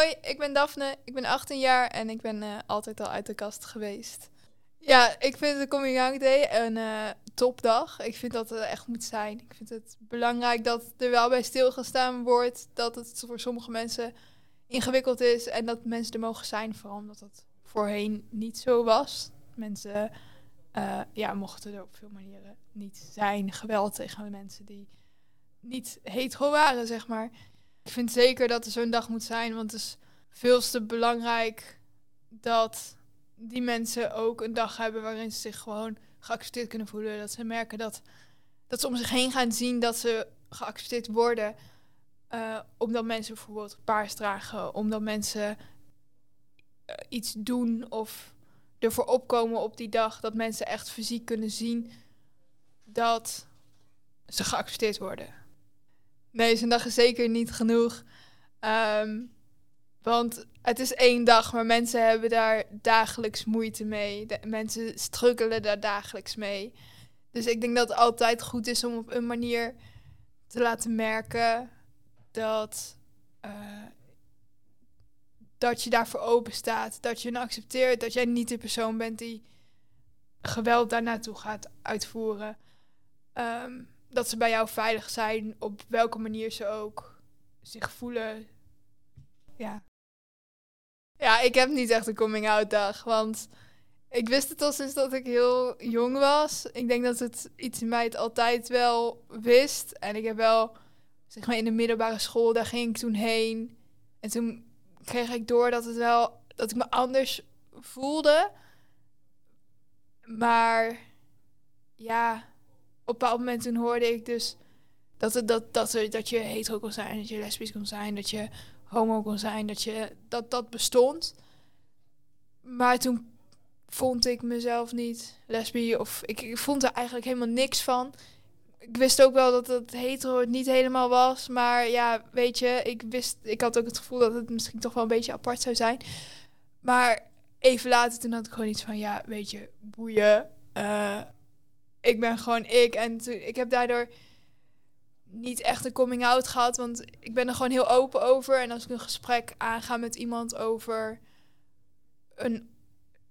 Hoi, ik ben Daphne, ik ben 18 jaar en ik ben eh, altijd al uit de kast geweest. Ja, ik vind de Coming Out Day een eh, topdag. Ik vind dat het echt moet zijn. Ik vind het belangrijk dat er wel bij stilgestaan wordt. Dat het voor sommige mensen ingewikkeld is en dat mensen er mogen zijn. Vooral omdat dat voorheen niet zo was. Mensen eh, ja, mochten er op veel manieren niet zijn. Geweld tegen mensen die niet hetero waren, zeg maar. Ik vind zeker dat er zo'n dag moet zijn, want het is veel te belangrijk dat die mensen ook een dag hebben waarin ze zich gewoon geaccepteerd kunnen voelen. Dat ze merken dat, dat ze om zich heen gaan zien dat ze geaccepteerd worden. Uh, omdat mensen bijvoorbeeld paars dragen, omdat mensen uh, iets doen of ervoor opkomen op die dag. Dat mensen echt fysiek kunnen zien dat ze geaccepteerd worden. Nee, zo'n dag is zeker niet genoeg. Um, want het is één dag, maar mensen hebben daar dagelijks moeite mee. Mensen struggelen daar dagelijks mee. Dus ik denk dat het altijd goed is om op een manier te laten merken dat, uh, dat je daarvoor open staat. Dat je accepteert dat jij niet de persoon bent die geweld daar naartoe gaat uitvoeren. Um, dat ze bij jou veilig zijn, op welke manier ze ook zich voelen. Ja. Ja, ik heb niet echt een coming-out dag, want ik wist het al sinds dat ik heel jong was. Ik denk dat het iets in mij het altijd wel wist. En ik heb wel, zeg maar in de middelbare school, daar ging ik toen heen. En toen kreeg ik door dat het wel, dat ik me anders voelde. Maar ja, een bepaald moment toen hoorde ik dus dat, het, dat, dat, er, dat je hetero kon zijn, dat je lesbisch kon zijn, dat je homo kon zijn, dat je, dat, dat bestond. Maar toen vond ik mezelf niet lesbisch of ik, ik vond er eigenlijk helemaal niks van. Ik wist ook wel dat het hetero het niet helemaal was, maar ja, weet je, ik wist, ik had ook het gevoel dat het misschien toch wel een beetje apart zou zijn. Maar even later toen had ik gewoon iets van, ja, weet je, boeien. Uh, ik ben gewoon ik. En ik heb daardoor niet echt een coming out gehad. Want ik ben er gewoon heel open over. En als ik een gesprek aanga met iemand over een.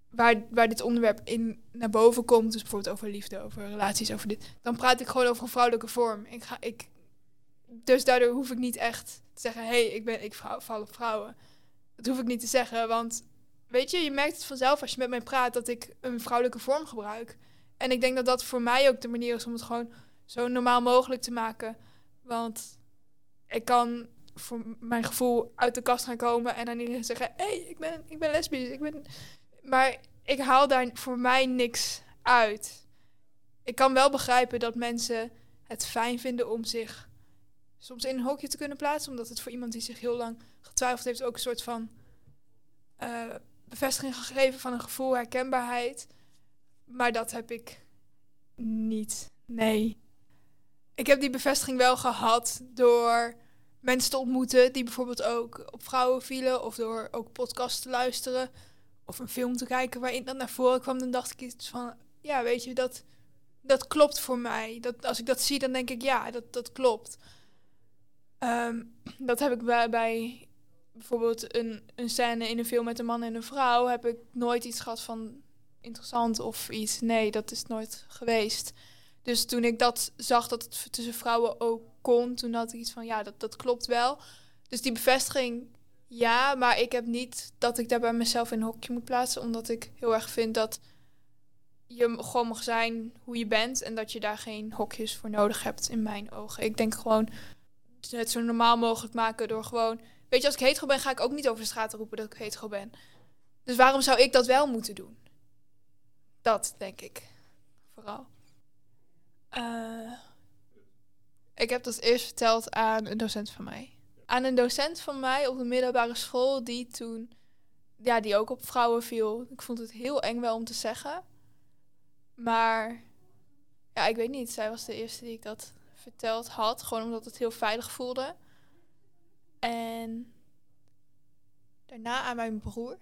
Waar, waar dit onderwerp in naar boven komt, dus bijvoorbeeld over liefde, over relaties, over dit, dan praat ik gewoon over een vrouwelijke vorm. Ik ga, ik, dus daardoor hoef ik niet echt te zeggen: hé, hey, ik ben ik vrouw, val op vrouwen. Dat hoef ik niet te zeggen, want weet je, je merkt het vanzelf als je met mij praat dat ik een vrouwelijke vorm gebruik. En ik denk dat dat voor mij ook de manier is om het gewoon zo normaal mogelijk te maken. Want ik kan voor mijn gevoel uit de kast gaan komen en dan iedereen zeggen: hé, hey, ik, ben, ik ben lesbisch. Ik ben... Maar ik haal daar voor mij niks uit. Ik kan wel begrijpen dat mensen het fijn vinden om zich soms in een hokje te kunnen plaatsen. Omdat het voor iemand die zich heel lang getwijfeld heeft ook een soort van uh, bevestiging gegeven van een gevoel, herkenbaarheid. Maar dat heb ik niet. Nee. Ik heb die bevestiging wel gehad door mensen te ontmoeten die bijvoorbeeld ook op vrouwen vielen. Of door ook podcasts te luisteren. Of een film te kijken waarin dat naar voren kwam. Dan dacht ik iets van, ja weet je, dat, dat klopt voor mij. Dat, als ik dat zie, dan denk ik, ja, dat, dat klopt. Um, dat heb ik bij, bij bijvoorbeeld een, een scène in een film met een man en een vrouw. Heb ik nooit iets gehad van interessant of iets. Nee, dat is nooit geweest. Dus toen ik dat zag dat het tussen vrouwen ook kon, toen had ik iets van ja, dat, dat klopt wel. Dus die bevestiging, ja, maar ik heb niet dat ik daar bij mezelf in een hokje moet plaatsen, omdat ik heel erg vind dat je gewoon mag zijn hoe je bent en dat je daar geen hokjes voor nodig hebt in mijn ogen. Ik denk gewoon het zo normaal mogelijk maken door gewoon, weet je, als ik hetero ben, ga ik ook niet over de straat roepen dat ik hetero ben. Dus waarom zou ik dat wel moeten doen? Dat denk ik vooral. Uh, ik heb dat eerst verteld aan een docent van mij. Aan een docent van mij op de middelbare school die toen, ja, die ook op vrouwen viel. Ik vond het heel eng wel om te zeggen. Maar ja, ik weet niet. Zij was de eerste die ik dat verteld had. Gewoon omdat het heel veilig voelde. En daarna aan mijn broer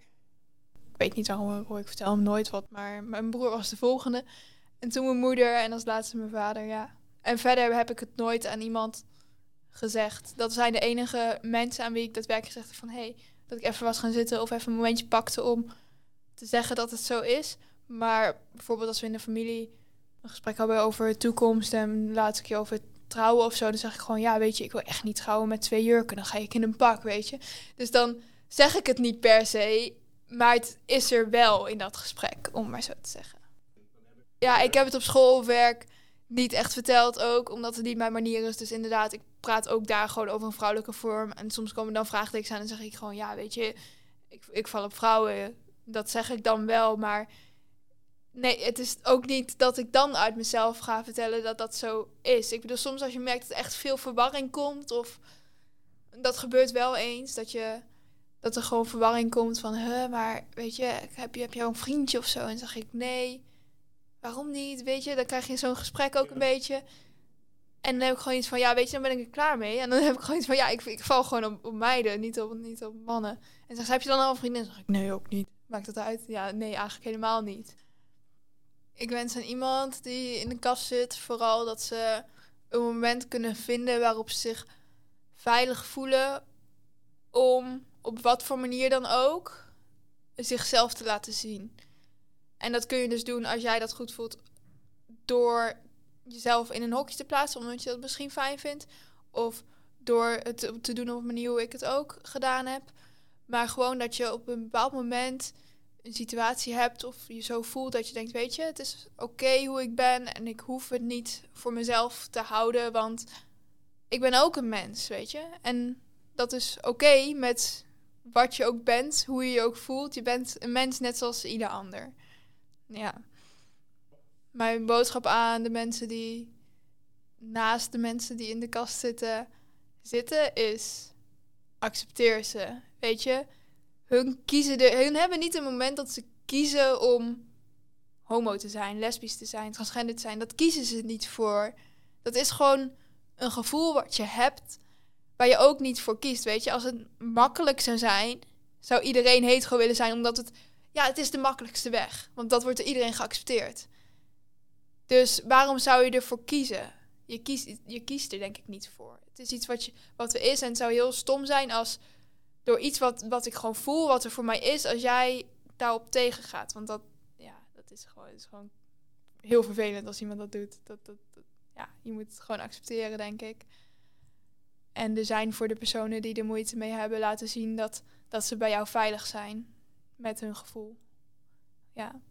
weet niet waarom ik vertel hem nooit wat, maar mijn broer was de volgende. En toen mijn moeder en als laatste mijn vader, ja. En verder heb ik het nooit aan iemand gezegd. Dat zijn de enige mensen aan wie ik daadwerkelijk gezegd heb van... hé, hey, dat ik even was gaan zitten of even een momentje pakte om te zeggen dat het zo is. Maar bijvoorbeeld als we in de familie een gesprek hebben over toekomst en laatst keer over trouwen of zo, dan zeg ik gewoon, ja, weet je, ik wil echt niet trouwen met twee jurken. Dan ga ik in een pak, weet je. Dus dan zeg ik het niet per se, maar het is er wel in dat gesprek, om maar zo te zeggen. Ja, ik heb het op school of werk niet echt verteld ook, omdat het niet mijn manier is. Dus inderdaad, ik praat ook daar gewoon over een vrouwelijke vorm. En soms komen dan vraagtekens aan en zeg ik gewoon, ja, weet je, ik, ik val op vrouwen. Dat zeg ik dan wel, maar nee, het is ook niet dat ik dan uit mezelf ga vertellen dat dat zo is. Ik bedoel, soms als je merkt dat echt veel verwarring komt, of dat gebeurt wel eens, dat je dat er gewoon verwarring komt van, hè, maar weet je, heb je, heb je een vriendje of zo? En dan zeg ik, nee, waarom niet? Weet je, dan krijg je zo'n gesprek ook een beetje. En dan heb ik gewoon iets van, ja, weet je, dan ben ik er klaar mee. En dan heb ik gewoon iets van, ja, ik, ik val gewoon op, op meiden, niet op, niet op mannen. En dan heb je dan al een vriendin? Dan zeg ik, nee, ook niet. Maakt dat uit? Ja, nee, eigenlijk helemaal niet. Ik wens aan iemand die in de kast zit, vooral dat ze een moment kunnen vinden waarop ze zich veilig voelen om op wat voor manier dan ook zichzelf te laten zien. En dat kun je dus doen als jij dat goed voelt door jezelf in een hokje te plaatsen, omdat je dat misschien fijn vindt. Of door het te doen op een manier hoe ik het ook gedaan heb. Maar gewoon dat je op een bepaald moment een situatie hebt of je zo voelt dat je denkt, weet je, het is oké hoe ik ben en ik hoef het niet voor mezelf te houden, want ik ben ook een mens, weet je. En dat is oké met wat je ook bent, hoe je je ook voelt. Je bent een mens net zoals ieder ander. Ja. Mijn boodschap aan de mensen die naast de mensen die in de kast zitten, zitten is accepteer ze. Weet je, hun kiezen de, hun hebben niet een moment dat ze kiezen om homo te zijn, lesbisch te zijn, transgender te zijn. Dat kiezen ze niet voor. Dat is gewoon een gevoel wat je hebt, waar je ook niet voor kiest. Weet je, als het makkelijk zou zijn, zou iedereen hetero willen zijn, omdat het, ja, het is de makkelijkste weg. Want dat wordt door iedereen geaccepteerd. Dus waarom zou je ervoor kiezen? Je kiest, je kiest er denk ik niet voor. Het is iets wat, je, wat er is en het zou heel stom zijn als door iets wat, wat ik gewoon voel, wat er voor mij is, als jij daarop tegengaat. Want dat, ja, dat is gewoon, is gewoon heel vervelend als iemand dat doet. Dat, dat, ja, je moet het gewoon accepteren, denk ik. En er zijn voor de personen die er moeite mee hebben laten zien dat, dat ze bij jou veilig zijn met hun gevoel. Ja.